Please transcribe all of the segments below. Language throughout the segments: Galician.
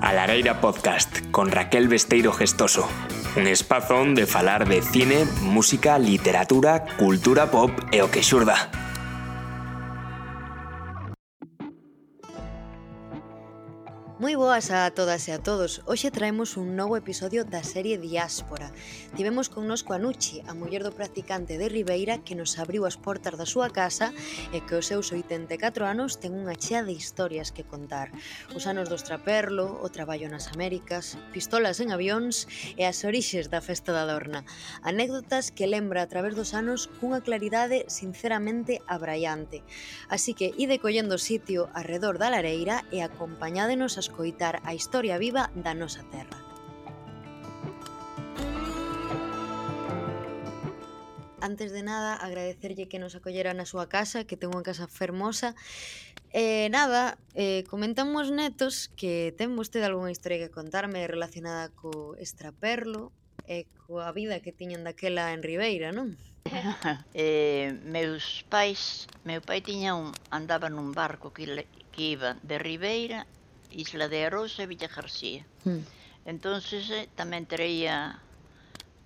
A Lareira Podcast con Raquel Besteiro Gestoso. Un espazo onde falar de cine, música, literatura, cultura pop e o que. Moi boas a todas e a todos. Hoxe traemos un novo episodio da serie Diáspora. Tivemos connosco a Nuchi, a muller do practicante de Ribeira que nos abriu as portas da súa casa e que aos seus 84 anos ten unha chea de historias que contar. Os anos do extraperlo, o traballo nas Américas, pistolas en avións e as orixes da festa da Dorna. Anécdotas que lembra a través dos anos cunha claridade sinceramente abraiante. Así que ide collendo sitio arredor da lareira e acompañádenos as escoitar a historia viva da nosa terra. Antes de nada, agradecerlle que nos acollera na súa casa, que ten unha casa fermosa. E eh, nada, eh, comentamos netos que ten vostede algunha historia que contarme relacionada co extraperlo e coa vida que tiñan daquela en Ribeira, non? eh, meus pais, meu pai tiña un andaba nun barco que, que iba de Ribeira Isla de Arousa e Villa García. Mm. Entonces eh, tamén traía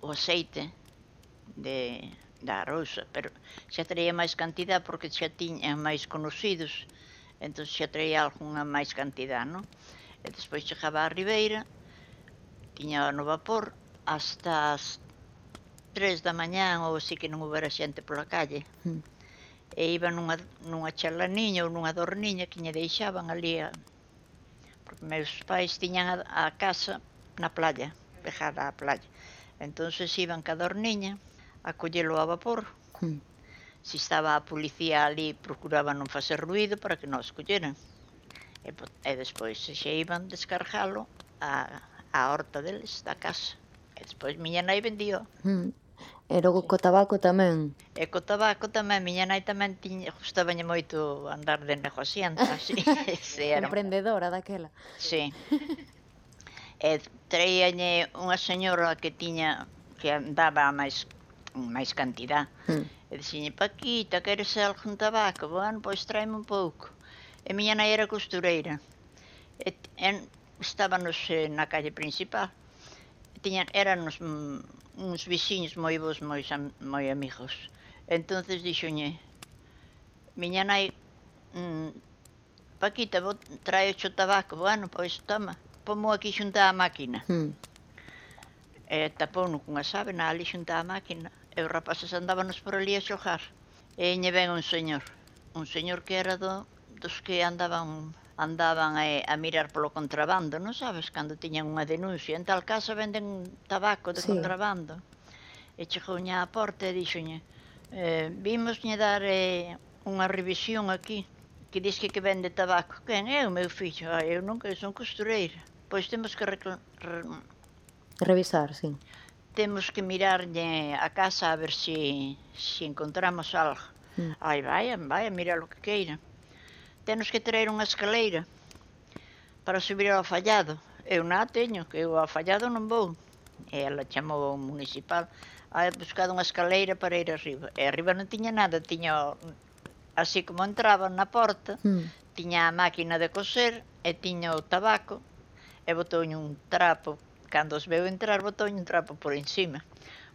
o aceite de da Arousa, pero xa traía máis cantidad porque xa tiña máis conocidos, entón xa traía algunha máis cantidad, non? E eh, despois chegaba a Ribeira, tiña no vapor hasta as tres da mañán ou así que non houbera xente pola calle. Mm. E iba nunha, nunha charlaniña ou nunha dorniña que lle deixaban ali a, porque meus pais tiñan a, a casa na playa, pegada á playa. Entonces iban cada orniña a collelo a vapor. Mm. Se estaba a policía ali, procuraban non facer ruido para que nos colleran. E, e despois se iban descargalo a, a horta deles da casa. E despois miña nai vendía. Mm. E logo co tabaco tamén. E co tabaco tamén, miña nai tamén tiña, gustabañe moito andar de negociante, así. sí, era... Emprendedora daquela. Sí. e traíañe unha señora que tiña que andaba máis máis cantidad. Mm. E dixiñe, Paquita, queres algún tabaco? Bueno, pois traeme un pouco. E miña nai era costureira. E, en, estábamos eh, na calle principal. Tiña, tiñan, eran uns, mm, uns veciños moi vos, moi, moi amigos. Entonces dixoñe, miña nai, mm, Paquita, vou trae o tabaco, bueno, pois toma, pomo aquí xunta a máquina. Mm. E tapouno cunha sábena ali xunta a máquina, e os rapaces andábanos por ali a xogar. E lle ven un señor, un señor que era do, dos que andaban andaban a, a mirar polo contrabando, non sabes? Cando tiñan unha denuncia, en tal casa venden tabaco de sí. contrabando. E chegou á porta e dixoñe, eh, vimos vimosñe dar eh, unha revisión aquí, que diz que, que vende tabaco. Quen é o meu fillo? Ah, eu nunca son costureira. Pois temos que. Re... Revisar, sí. Temos que mirarlle a casa a ver se si, si encontramos algo. Mm. Ai, vai, vai a mirar o que queira. Tenos que traer unha escaleira para subir ao fallado. Eu na teño, que eu ao fallado non vou. E ela chamou ao municipal ah, a buscar unha escaleira para ir arriba. E arriba non tiña nada, tiña así como entraba na porta, mm. tiña a máquina de coser e tiña o tabaco e botou un trapo. Cando os veu entrar, botou un trapo por encima.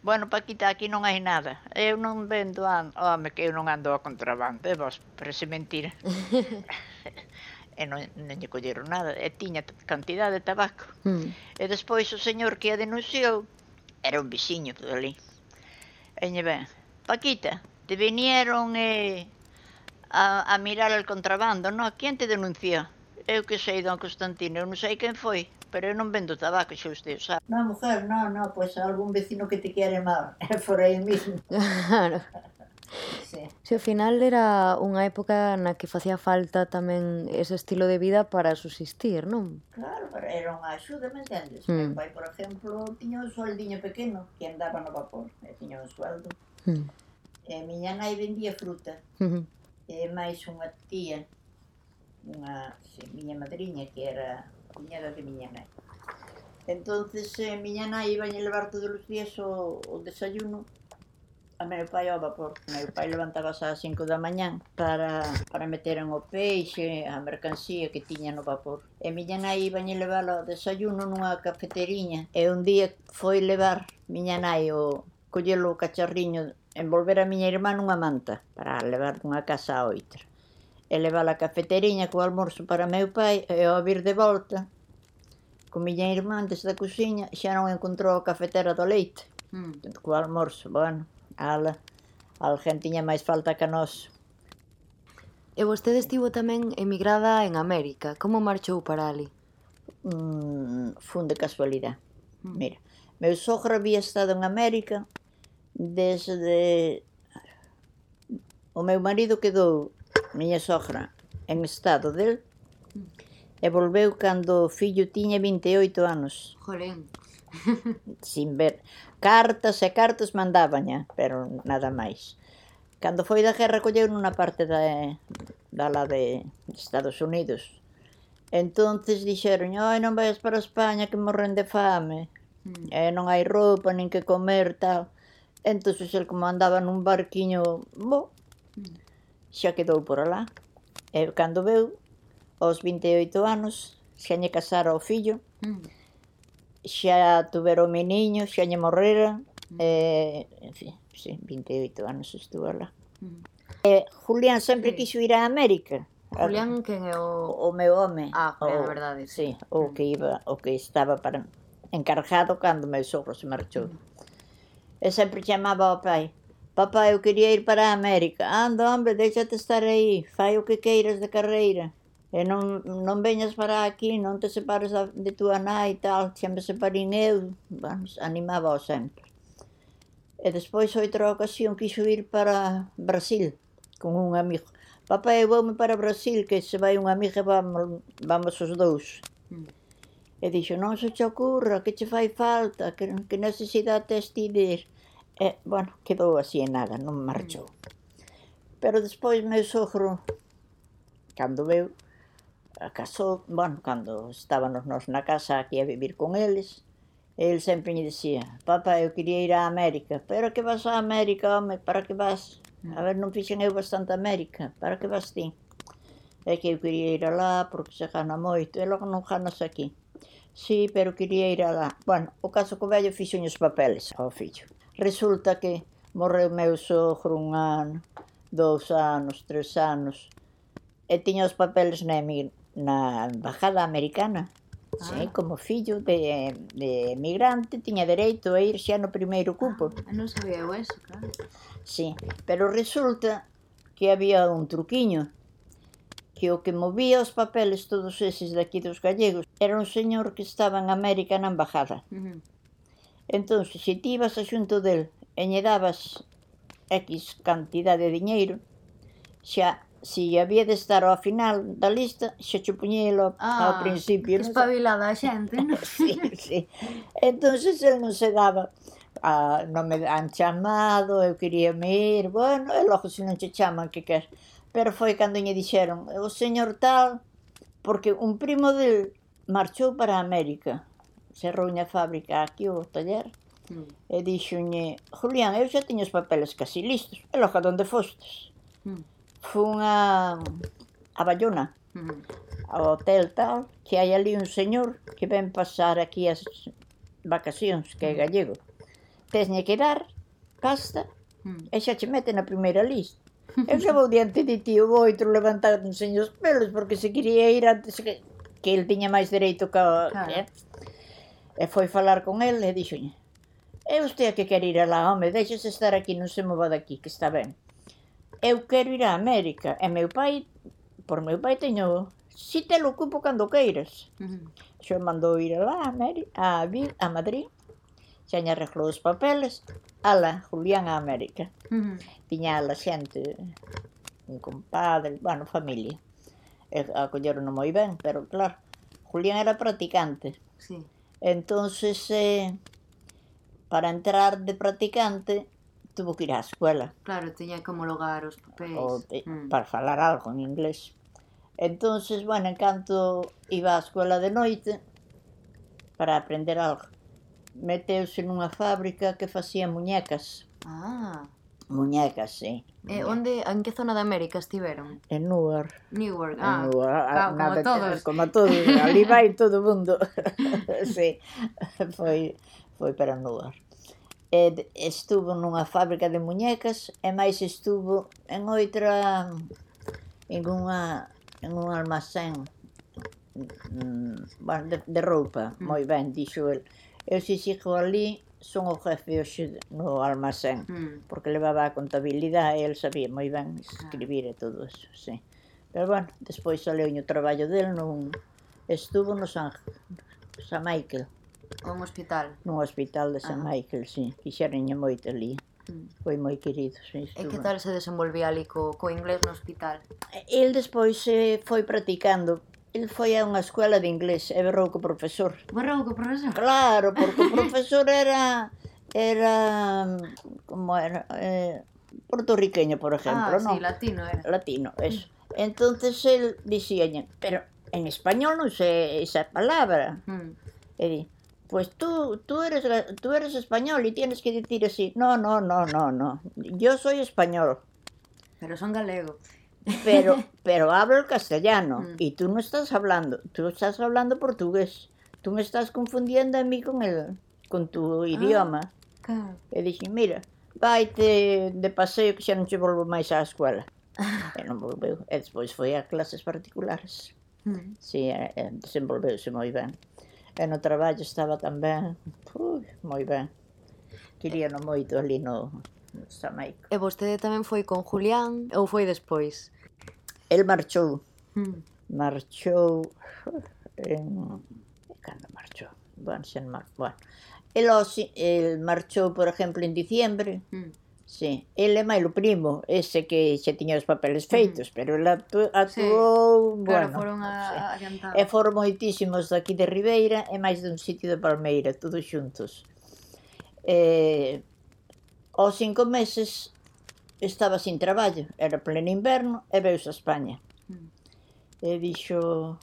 Bueno, Paquita, aquí non hai nada. Eu non vendo a... Home, que eu non ando a contrabando, e vos, parece mentira. e non, non lle colleron nada. E tiña cantidad de tabaco. Mm. E despois o señor que a denunciou era un vixiño por ali. E lle ben, Paquita, te vinieron eh, a, a mirar el contrabando, non? Quién te denunciou? Eu que sei, don Constantino, eu non sei quen foi pero eu non vendo tabaco, xa usted sabe. Non, mujer, non, non, pois pues, algún vecino que te quere mal, é por aí mismo. Claro. Sí. Se ao final era unha época na que facía falta tamén ese estilo de vida para subsistir, non? Claro, pero era unha axuda, me entendes? Mm. Meu pai, por exemplo, tiña un soldiño pequeno que andaba no vapor, e tiña un sueldo. Mm. E miña nai vendía fruta. Mm -hmm. E máis unha tía, unha, sí, miña madriña, que era cuñada de miña nai. Entonces, eh, miña nai iba a levar todos os días o, o desayuno a meu pai ao vapor. Meu pai levantábase ás 5 da mañán para, para meter en o peixe, a mercancía que tiña no vapor. E miña nai iba a levar o desayuno nunha cafeteriña. E un día foi levar miña nai o collelo o cacharriño, envolver a miña irmá nunha manta para levar dunha casa a outra e levar a cafeteriña co almorzo para meu pai e ao vir de volta co miña irmá desde a cociña xa non encontrou a cafetera do leite mm. co almorzo, bueno, ala alguén tiña máis falta que nós E vostede estivo tamén emigrada en América. Como marchou para ali? Mm, fun de casualidade. Mm. Mira, meu sogro había estado en América desde... O meu marido quedou miña sogra, en estado del, e volveu cando o fillo tiña 28 anos. Jolén. Sin ver. Cartas e cartas mandabaña, pero nada máis. Cando foi da guerra colleu nunha parte da, da la de Estados Unidos. Entonces dixeron, oi, non vais para España que morren de fame. Mm. E non hai roupa, nin que comer, tal. Entonces el como andaba nun barquiño, bo, mm xa quedou por alá. E cando veu, aos 28 anos, xa lle casara o fillo, mm. xa tuvera o meniño, xa lle morrera, mm. e, en fin, sí, 28 anos estuvo alá. Mm. E Julián sempre sí. quiso ir a América. Julián que é o... O meu home. Ah, o, é verdade. Sí, o que iba, o que estaba para encargado cando meu sogro se marchou. E sempre chamaba ao pai, Papá, eu quería ir para a América. Anda, hombre, déxate estar aí. Fai o que queiras de carreira. E non, non veñas para aquí, non te separes de túa nai e tal. Xa me separín eu. Vamos, animaba sempre. E despois, outra ocasión, quixo ir para Brasil con un amigo. Papá, eu voume para Brasil, que se vai un amigo e vamos, vamos os dous. Mm. E dixo, non se te ocurra, que che fai falta, que, que necesidade tes ti de ir. E, bueno, quedou así en nada, non marchou. Mm. Pero despois meu sogro, cando veu, casou, bueno, cando estábamos nós na casa aquí a vivir con eles, el sempre me dicía, papá, eu quería ir a América, pero que vas a América, home, para que vas? A ver, non fixen eu bastante América, para que vas ti? É que eu quería ir alá porque se gana moito, e logo non ganas aquí. Sí, pero quería ir alá. Bueno, o caso que o vello fixo os papeles ao fillo. Resulta que morreu meu sogro un ano, dous anos, tres anos, e tiña os papeles na, na embajada americana. Ah. Sí, como fillo de, de emigrante tiña dereito a ir xa no primeiro cupo. Ah, non sabía eu eso, claro. Sí, pero resulta que había un truquiño que o que movía os papeles todos eses daqui dos gallegos era un señor que estaba en América na embajada. Uh -huh. Entón, se ti ibas a xunto del e lle dabas X cantidad de diñeiro, xa se lle había de estar ao final da lista, xa che puñelo ah, ao principio. Que espabilada a xente, non? sí, sí. Entón, el non se daba a, non me han chamado, eu quería me ir, bueno, e logo se non che chaman que quer. Pero foi cando lle dixeron, o señor tal, porque un primo del marchou para América, cerrou unha fábrica aquí o taller mm. e dixoñe, Julián, eu xa tiño os papeles casi listos e loca donde fostes mm. fun a, a Bayona mm. ao hotel tal que hai ali un señor que ven pasar aquí as vacacións que é hmm. gallego Tesne que dar pasta mm. e xa che mete na primeira lista Eu xa vou diante de ti, o outro levantar un señor os pelos, porque se quería ir antes que, que el tiña máis dereito que... Claro. Eh? E foi falar con el e dixoñe, é usted que quer ir alá, home, deixes estar aquí, non se mova daqui, que está ben. Eu quero ir a América, e meu pai, por meu pai teño, si te lo ocupo cando queiras. Uh -huh. Xo mandou ir alá a, América, a, a Madrid, xaña arreglou os papeles, ala, Julián a América. Uh -huh. Tiña ala xente, un compadre, bueno, familia. E acolleron moi ben, pero claro, Julián era practicante. Sí. Entonces, eh, para entrar de practicante, tuvo que ir á escuela. Claro, teña que homologar os papéis. O, mm. Para falar algo en inglés. entonces bueno, en canto iba á escuela de noite para aprender algo, meteuse nunha fábrica que facía muñecas. Ah. Muñecas, sí. E eh, onde, en que zona de América estiveron? En Newark. Newark, ah, en Newark. Ah, claro, como vete, todos. Como todos, ali vai todo o mundo. sí, foi, foi para Newark. E estuvo nunha fábrica de muñecas e máis estuvo en outra en unha en un almacén mm, mm, de, de roupa, mm. moi ben, dixo el. Eu se sigo ali son o jefe hoxe no almacén, mm. porque levaba a contabilidade e el sabía moi ben escribir e todo eso, sí. Pero bueno, despois saleu o traballo del nun estuvo no San, San Michael. Un hospital. Nun hospital de San ah. Michael, sí. Quixerenlle moito ali. Mm. Foi moi querido, sí. E que tal se desenvolvía ali co, co inglés no hospital? El despois eh, foi practicando, El foi a unha escola de inglés e berrou co profesor. Berrou co profesor? Claro, porque o profesor era era como era eh, puertorriqueño, por ejemplo, ah, ¿no? Sí, latino era. Latino, mm. eso. Entonces él decía, pero en español no sé esa palabra. Mm. E di, pues tú, tú, eres, tú eres español y tienes que decir así, no, no, no, no, no, yo soy español. Pero son galego. Pero, pero hablo el castellano. Mm. Y tú no estás hablando, tú estás hablando portugués. Tú me estás confundiendo a mí con, el, con tu idioma. Claro. E dixen, mira, vaite de paseo que xa non che volvo máis á escuela. e non volveu. E foi a clases particulares. Si, e, e desenvolveuse moi ben. E no traballo estaba tamén, ui, moi ben. Queríano moito ali no, no Samaico. E vostede tamén foi con Julián ou foi despois? el marchou. Mm. Marchou eh, en... Cando marchou? Bueno, sen mar... Bueno. El, el marchou, por exemplo, en diciembre. Mm. Sí, el é máis o primo, ese que xa tiña os papeles hmm. feitos, pero el atu atuou, sí, bueno, claro, foron a, sí. E foron moitísimos daqui de Ribeira e máis dun sitio de Palmeira, todos xuntos. Eh, aos cinco meses estaba sin traballo, era pleno inverno e veus a España. Mm. E dixo,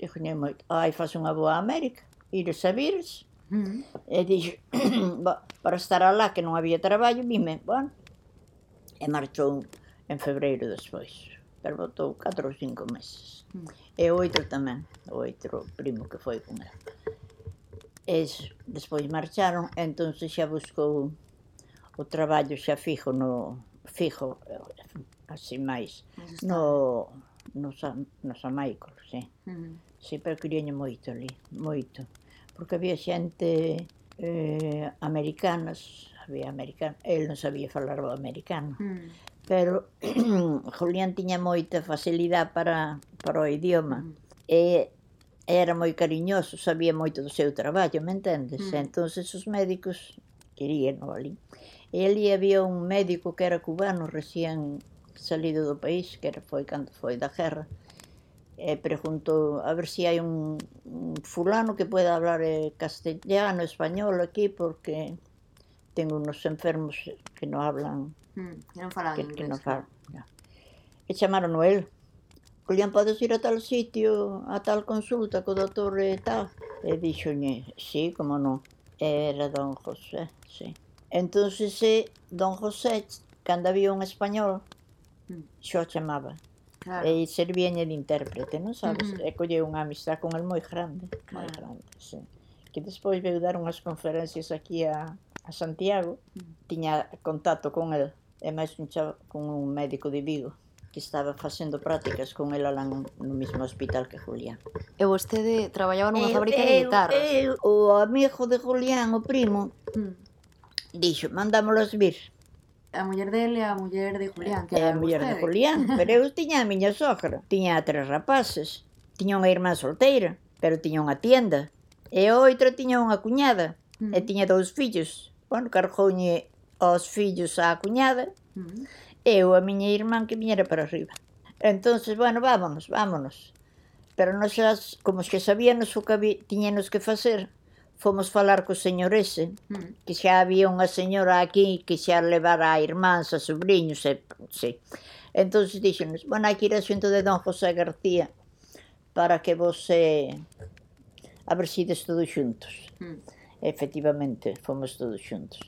dixoñe moito, ai, faz unha boa América, ires a vires. Mm. E dixo, para estar alá que non había traballo, vime, bueno, e marchou en febreiro despois. Pero botou 4 ou 5 meses. Mm. E oito tamén, o outro primo que foi con ela. E despois marcharon, entón xa buscou o traballo xa fijo no, fijo, así máis, no, nos, nos amaícolos, eh? Mm-hmm. Uh -huh. Sí, pero querían moito ali, moito. Porque había xente eh, americanas, había americano, el non sabía falar o americano, uh -huh. pero Julián tiña moita facilidade para, para o idioma. Uh -huh. E era moi cariñoso, sabía moito do seu traballo, me entendes? Mm. Entón, os médicos querían ali. E ali había un médico que era cubano, recién salido do país, que era, foi cando foi da guerra, e preguntou a ver se si hai un, un fulano que pueda hablar eh, castellano, español aquí, porque tengo unos enfermos que non hablan, mm, que non falan que, inglés, que non falan. No. E chamaron a él. Julián, podes ir a tal sitio, a tal consulta co doutor e eh, tal? E dixoñe, sí, como non era don José, sí. Entonces, eh, don José, cando había un español, mm. xo chamaba. Claro. E servía en el intérprete, non sabes? Uh. E colleu unha amistad con el moi grande, claro. moi grande, sí. Que despois veu dar unhas conferencias aquí a, a Santiago, mm tiña contacto con el, e máis un chavo, con un médico de Vigo que estaba facendo prácticas con ela lá no mesmo hospital que Julián. E vostede traballaba nunha fábrica de guitarras? Eu, o amigo de Julián, o primo, mm. dixo, mandámolos vir. A muller dele a muller de Julián, que eh, era a muller de Julián, pero eu tiña a miña sogra, tiña tres rapaces, tiña unha irmá solteira, pero tiña unha tienda, e outra tiña unha cuñada, mm. e hmm. tiña dous fillos. Bueno, cargouñe os fillos á cuñada, mm eu a miña irmán que viñera para arriba. Entonces, bueno, vámonos, vámonos. Pero nos xa, como que sabíamos o que había, tiñenos que facer, fomos falar co señor ese, hmm. que xa había unha señora aquí que xa levara a irmáns, a sobrinhos, e, sí. Entón dixenos, bueno, hai que ir a xunto de don José García para que vos eh, abresides todos xuntos. Mm. Efectivamente, fomos todos xuntos.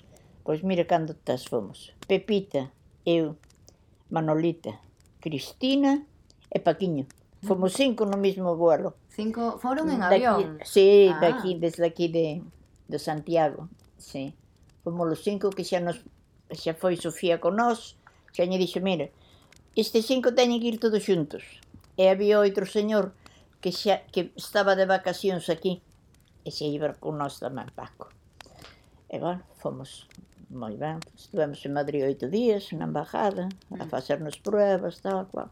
Pois mira cando tas fomos. Pepita, eu, Manolita, Cristina e Paquiño. Fomos cinco no mesmo vuelo. Cinco foron en avión. Daqui, sí, ah. daqui, desde aquí de, de Santiago. Sí. Fomos os cinco que xa nos xa foi Sofía con nós, xa lle dixo, mira, estes cinco teñen que ir todos xuntos. E había outro señor que xa que estaba de vacacións aquí e xa iba con nós tamén Paco. E bueno, fomos moi ben, estivemos en Madrid oito días, na embajada, a mm. facernos pruebas, tal, cual.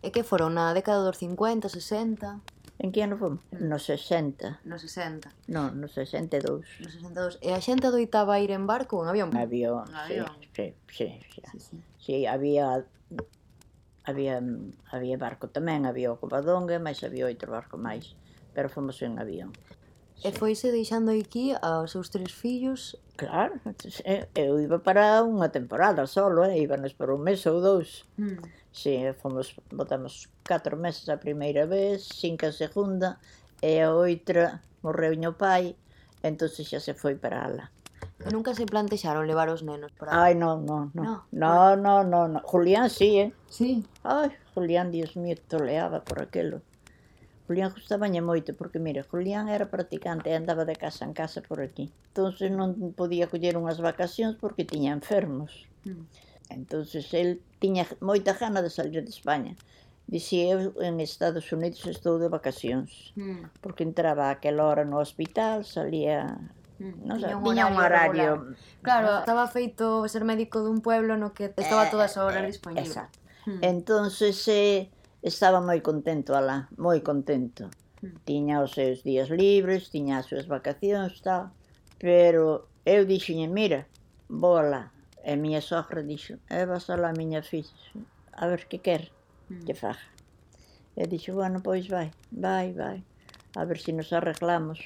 E que foron na década dos 50, 60? En que ano fomos? No 60. No 60. No, no 62. No 62. E a xente adoitaba ir en barco ou en avión? En avión, en avión. Sí, sí, sí, sí. Sí, sí había había había barco tamén, había o Covadonga, mas había outro barco máis, pero fomos en avión. E foise deixando aquí aos seus tres fillos? Claro, eu iba para unha temporada solo, eh? íbanos por un mes ou dous. Mm. Sí, fomos, botamos catro meses a primeira vez, cinco a segunda, e a outra morreu o pai, entonces xa se foi para ala. E nunca se plantexaron levar os nenos para Ai, non, non, non. No, no, no, no, no. Julián sí, eh? Sí. Ai, Julián, Dios mío, toleaba por aquelo. Julián gustabañe moito, porque, mira, Julián era practicante e andaba de casa en casa por aquí. entonces non podía coller unhas vacacións porque tiña enfermos. Mm. entonces el tiña moita gana de salir de España. Dixi, eu en Estados Unidos estou de vacacións, mm. porque entraba aquela hora no hospital, salía hmm. Non sei, tiña un horario. Regular. Claro, estaba feito ser médico dun pueblo no que estaba todas as horas eh, eh, disponible. Exacto. Mm. Entonces, eh, Estaba moi contento alá, moi contento. Hmm. Tiña os seus días libres, tiña as súas vacacións, tal, pero eu dixenlle, mira, vou alá. E a miña sogra dixo, e vas alá a miña filla, a ver que quer, hmm. que faja. E dixo, bueno, pois vai, vai, vai, a ver se nos arreglamos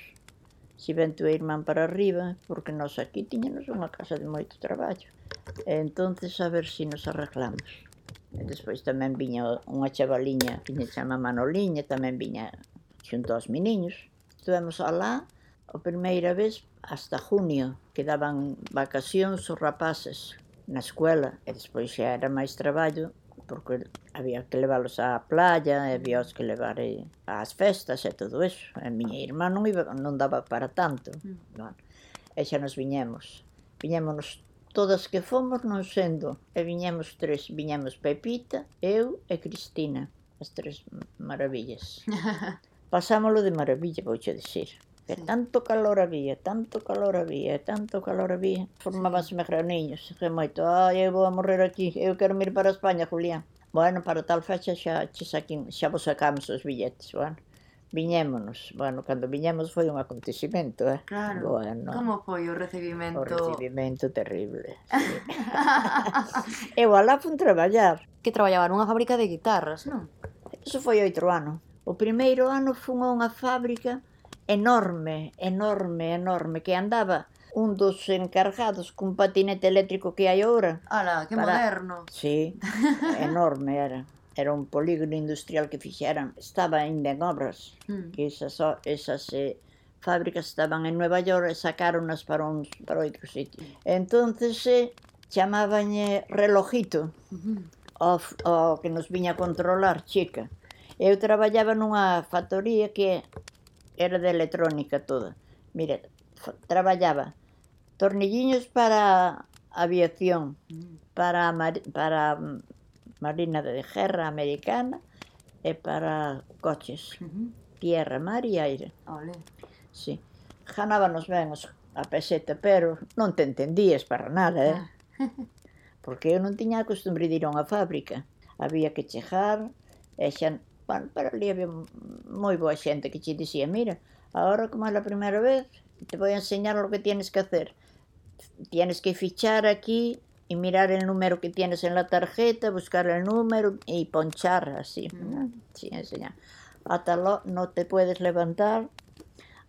Se ven tua irmán para arriba, porque nós aquí tiñanos unha casa de moito traballo. E entonces a ver se nos arreglamos. E despois tamén viña unha chavaliña que se chama Manoliña, tamén viña xunto aos meniños. Estuvemos alá a primeira vez hasta junio, que daban vacacións os rapaces na escuela e despois xa era máis traballo porque había que leválos á playa e había os que levar eh, ás festas e todo eso. A miña irmá non, iba, non daba para tanto. Mm. Bueno, e xa nos viñemos. Viñémonos Todas que fomos non sendo, e viñemos tres, viñemos Pepita, eu e Cristina, as tres maravillas. Pasámolo de maravilla, vouche dicir. Que sí. tanto calor había, tanto calor había, tanto calor había. Formábanse graniños, que moito, ai, eu vou a morrer aquí, eu quero ir para España, Julián. Bueno, para tal fecha xa, xa, xa, xa vos sacamos os billetes, bueno viñémonos. Bueno, cando viñemos foi un acontecimento, eh? Claro. Bueno, Como foi o recibimento? O recibimento terrible. Sí. eu alá fun traballar. Que traballaba nunha fábrica de guitarras, non? Eso foi oito anos. O primeiro ano fun a unha fábrica enorme, enorme, enorme, que andaba un dos encargados cun patinete eléctrico que hai ahora. Ala, que para... moderno. Sí, enorme era era un polígono industrial que fixeran, estaba ainda en obras, mm. que esas, esas eh, fábricas estaban en Nueva York e sacaronas para, uns, para outro sitio. Hmm. Entonces eh, chamabanlle relojito hmm. o, o que nos viña a controlar, chica. Eu traballaba nunha factoría que era de electrónica toda. Mire, traballaba tornilliños para aviación, hmm. para, para mm, Marina de Guerra Americana e para coches. Uh -huh. Tierra, mar e aire. Olé. Sí. Ganábanos ben os, a peseta, pero non te entendías para nada, eh? Ah. Porque eu non tiña a costumbre de ir a unha fábrica. Había que chejar, e xa, bueno, pero ali había moi boa xente que che dicía, mira, agora como é a primeira vez, te vou enseñar o que tienes que hacer. Tienes que fichar aquí y mirar el número que tienes en la tarjeta, buscar el número y ponchar así. Mm. ¿no? Sí, enseñar. Hasta lo, no te puedes levantar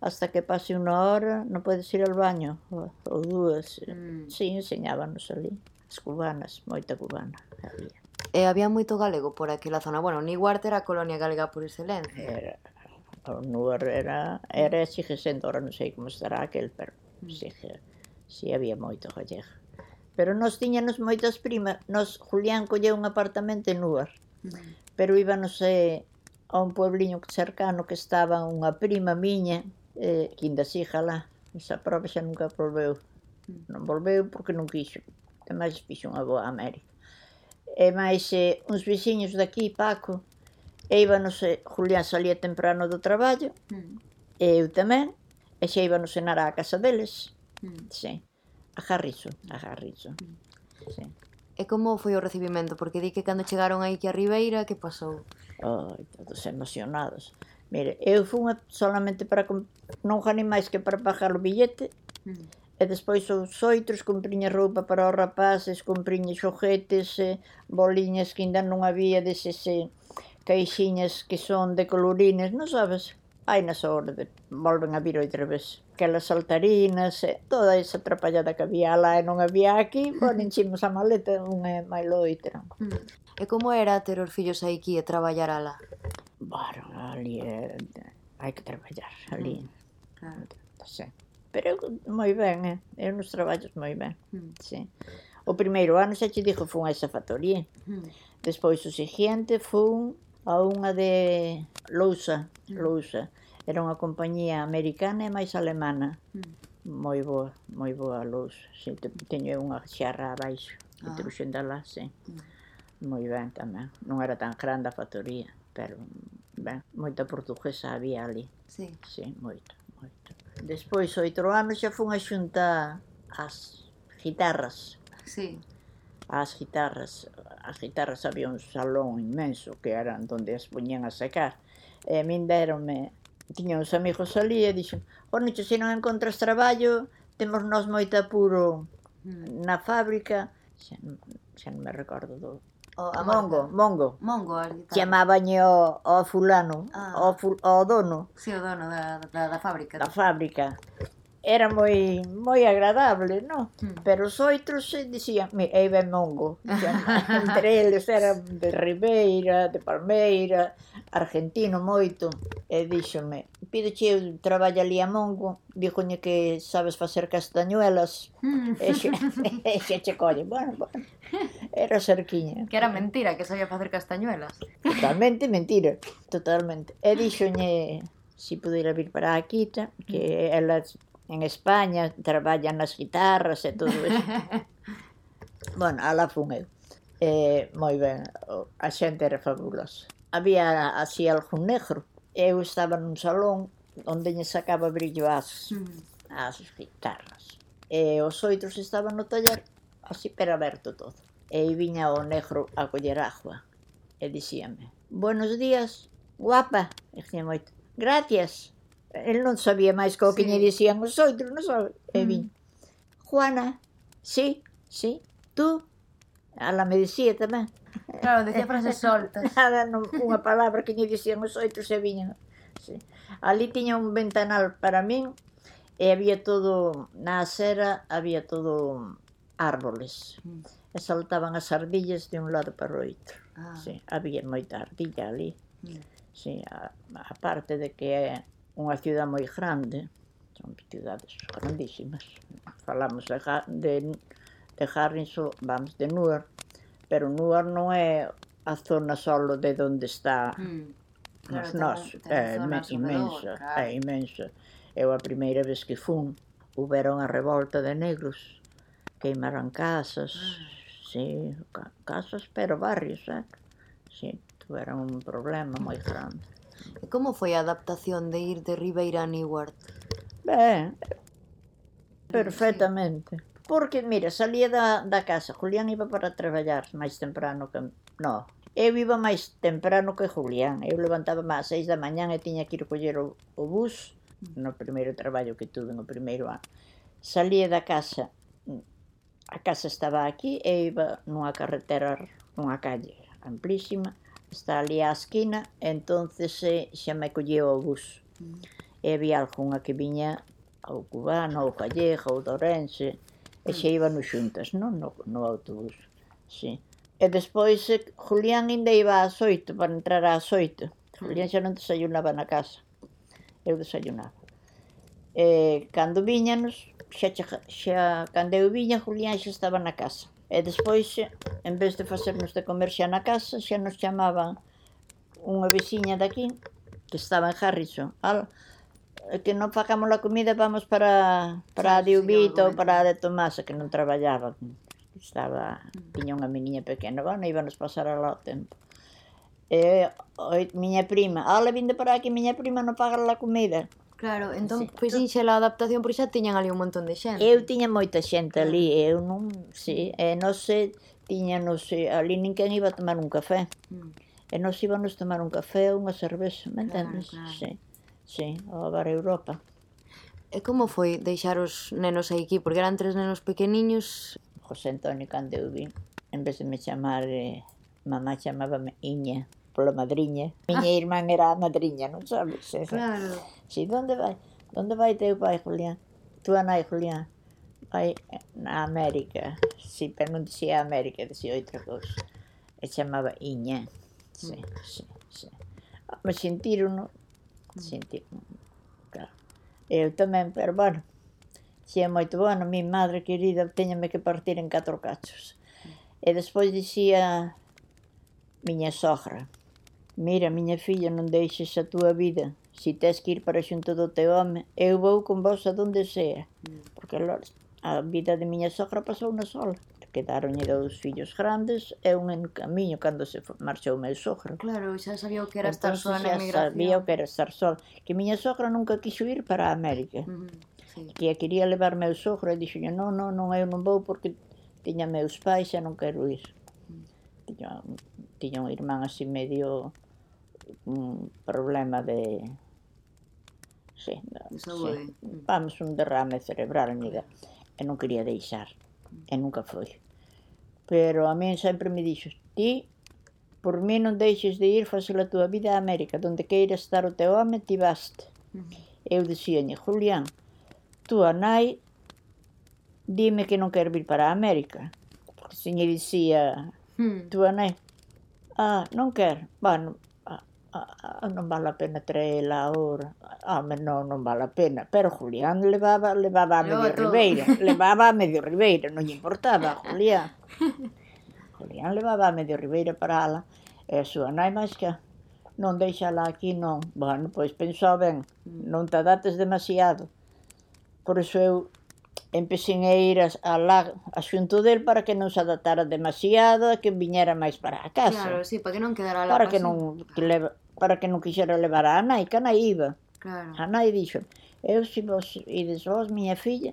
hasta que pase una hora, no puedes ir al baño o, o dúas. Mm. Sí, enseñábanos ali. As cubanas, moita cubana había. E había moito galego por aquela zona. Bueno, Niguarte era a colonia galega por excelencia. Era, o Nuar era, era sigue sendo, ahora non sei como estará aquel, pero mm. sigue, si había moito gallego. Pero nós tiñanos moitas primas. Nos, Julián colleu un apartamento en Lugar. Pero íbanos eh, a un puebliño cercano que estaba unha prima miña, eh, que inda siga lá. Esa prova xa nunca volveu. Non volveu porque non quixo. Ademais, fixo unha boa América. E máis eh, uns vixiños daqui, Paco, e íbanos, eh, Julián salía temprano do traballo, mm. e eu tamén, e xa íbanos cenar á casa deles. Mm. Sí. A Harrison. A Harrison. Sí. E como foi o recibimento? Porque di que cando chegaron aí que a Ribeira, que pasou? Ai, todos emocionados. Mire, eu fun solamente para... Non gané máis que para pagar o billete. Mm. E despois os outros compriña roupa para os rapaces, compriña xoguetes, eh, boliñas que ainda non había deses eh, caixiñas que son de colorines, non sabes? hai na orde, volven a vir outra vez. Aquelas saltarinas, e toda esa trapallada que había lá e non había aquí, bueno, enchimos a maleta un e máis loitra. Mm. E como era ter os fillos aquí e traballar alá? Bueno, ali é... hai que traballar, ali. Mm. Claro. Sí. Pero moi ben, eh? eu nos traballos moi ben. Mm. Sí. O primeiro ano xa te dixo fun a esa factoría. Mm. Despois o seguinte fun a unha de Lousa, Lousa. Era unha compañía americana e máis alemana. Mm. Moi boa, moi boa Lousa. Si, te, teño unha xarra abaixo, ah. que trouxen da lá, sí. Mm. Moi ben tamén. Non era tan grande a factoría, pero ben, moita portuguesa había ali. Sí. Sí, moito, moito. Despois, oito anos, xa fun a xunta as guitarras. Sí. As guitarras, a guitarras había un salón inmenso que era onde as poñían a secar e eh, min deronme tiña uns amigos ali e dixen oh, Ornicho, se non encontras traballo temos nós moita apuro hmm. na fábrica xa, xa non me recordo do O, a Mongo, Mongo. Mongo, Chamabañe o, o fulano, ah. o, ful, o dono. Si, sí, o dono da, da, da fábrica. Da fábrica era moi moi agradable, non? Mm. Pero os outros dicían, mi, aí ben mongo. Entre eles era de Ribeira, de Palmeira, argentino moito. E díxome, pido che eu traballo ali a mongo, díjone que sabes facer castañuelas. Mm. E xe, e xe che colle, bueno, bueno. Era cerquiña. Que era mentira que sabía facer castañuelas. Totalmente mentira, totalmente. E díxone, se si pudera vir para a que ela en España, traballan nas guitarras e todo eso. bueno, ala fun eu. Eh, moi ben, a xente era fabulosa. Había así algún negro. Eu estaba nun salón onde lle sacaba brillo as, mm. as guitarras. Eh, e os oitros estaban no taller así pero aberto todo. E viña o negro a coller agua. E dicíame, buenos días, guapa. E dixía moito, gracias el non sabía máis que o que lle dicían os outros, non sabe? E mm. vin, Juana, sí, sí, tú, ala me dicía tamén. Claro, decía frases soltas. Nada, non, unha palabra que lle dicían os outros e viñan. Sí. Ali tiña un ventanal para min e había todo, na acera había todo árboles. Mm. E saltaban as ardillas de un lado para o outro. Ah. Sí, había moita ardilla ali. Mm. Sí, a, a parte de que unha ciudad moi grande, son cidades grandísimas. Falamos de, de, de Harrison, vamos, de Newark, pero Newark non é a zona solo de onde está mm. nos nós, é imensa, claro. é imensa. Eu a primeira vez que fun, huberon a revolta de negros, queimaran casas, mm. sí, casas pero barrios, eh? sí, tuveron un problema moi grande. E como foi a adaptación de ir de Ribeira a Newark? Ben, perfectamente. Porque, mira, salía da, da casa, Julián iba para traballar máis temprano que... No, eu iba máis temprano que Julián. Eu levantaba máis seis da mañán e tiña que ir coller o, o bus mm. no primeiro traballo que tuve no primeiro ano. Salía da casa, a casa estaba aquí e iba nunha carretera, nunha calle amplísima, está ali á esquina, entonces eh, xa me colleu o bus. Mm. E había algunha que viña ao cubano, ao gallego, ao dorense, e xa iban xuntas, non? No, no autobús. Sí. E despois eh, Julián ainda iba ás oito, para entrar ás oito. Julián xa non desayunaba na casa. Eu desayunaba. E cando viñanos, xa, xa, xa cando eu viña, Julián xa estaba na casa. E despois, en vez de facernos de comer xa na casa, xa nos chamaba unha veciña daqui, que estaba en Harrison, al, eh, que non facamos a comida, vamos para, para sí, de Ubito, para de Tomasa, que non traballaba, estaba, tiña unha meniña pequena, bueno, íbanos pasar alá o tempo. E, oi, miña prima, ala, vinde para aquí, miña prima non paga a comida. Claro, entón sí. fixenxe entón a adaptación porque xa tiñan ali un montón de xente. Eu tiña moita xente ali, eu non, si, sí, e non sei, tiña, non sei, ali ninguén iba a tomar un café. Mm. E nos íbamos tomar un café ou unha cervexa, me entendes? Claro, claro. Sí, sí, ao Bar Europa. E como foi deixar os nenos aquí? Porque eran tres nenos pequeniños. José Antonio, cando eu vin, en vez de me chamar, eh, mamá chamábame Iña, pola madriña. Miña ah. irmán era a madriña, non sabes? Esa. Claro. Si, donde vai? Donde vai teu pai, Julián? Tu nai, Julián? Vai na América. Si, pero non dixía América, dixía outra cousa. E chamaba Iña. Si, mm. si, si. Ah, me sentirono, mm. Sentiron. claro. Eu tamén, pero bueno, si é moito bueno, mi madre querida, teñame que partir en catro cachos. E despois dixía miña sogra, mira, miña filla, non deixes a túa vida se tes que ir para xunto do teu home, eu vou con vos a donde sea, mm. porque a vida de miña sogra pasou na sola quedaronlle dous fillos grandes e un en camiño cando se marchou meu sogro. Claro, xa sabía o que era estar sola na emigración. sabía o que era estar sola. Que miña sogra nunca quixo ir para a América. Uh -huh, sí. Que quería levar meu sogro e dixo, non, non, non, eu non vou porque tiña meus pais e non quero ir. Mm. Tiña, tiña un irmán así medio un problema de Sí, no, sí. Vamos un derrame cerebral, amiga. E non quería deixar. E nunca foi. Pero a min sempre me dixo, ti, por mí non deixes de ir facer a túa vida a América. Donde queira estar o teu home, ti vaste. Eu dixíañe, Julián, túa nai dime que non quero vir para a América. Porque se lle dicía, hmm. a nai, ah, non quero. Bueno, non vale a pena traela ahora. Home, non, non vale a pena. Pero Julián levaba, levaba a medio Ribeira. Levaba a medio Ribeira, non lle importaba, Julián. Julián levaba a medio Ribeira para ala. E a súa nai máis que non deixala aquí, non. Bueno, pois pensou ben, non te dates demasiado. Por iso eu empecé a ir a, a la a xunto del para que non se adaptara demasiado e que viñera máis para a casa. Claro, sí, para que non quedara lá. Para que non que leva, para que non quixera levar a nai, que a nai iba. Claro. A nai dixo, eu se vos ides vos, miña filla,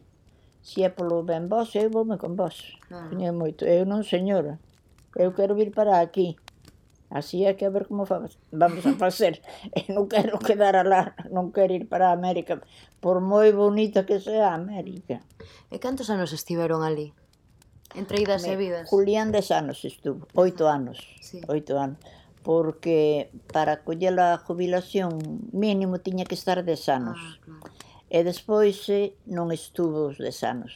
se é polo ben vos, eu voume con vos. Claro. Tiña moito, eu non señora, eu quero vir para aquí. Así é que a ver como vamos a facer. Eu non quero quedar alá, non quero ir para a América, por moi bonita que sea a América. E cantos anos estiveron ali? Entre idas e vidas. Julián des anos estuvo, oito anos. Sí. Oito anos porque para coller a jubilación mínimo tiña que estar 10 ah, anos. Ah, claro. E despois eh, non estuvo os 10 anos.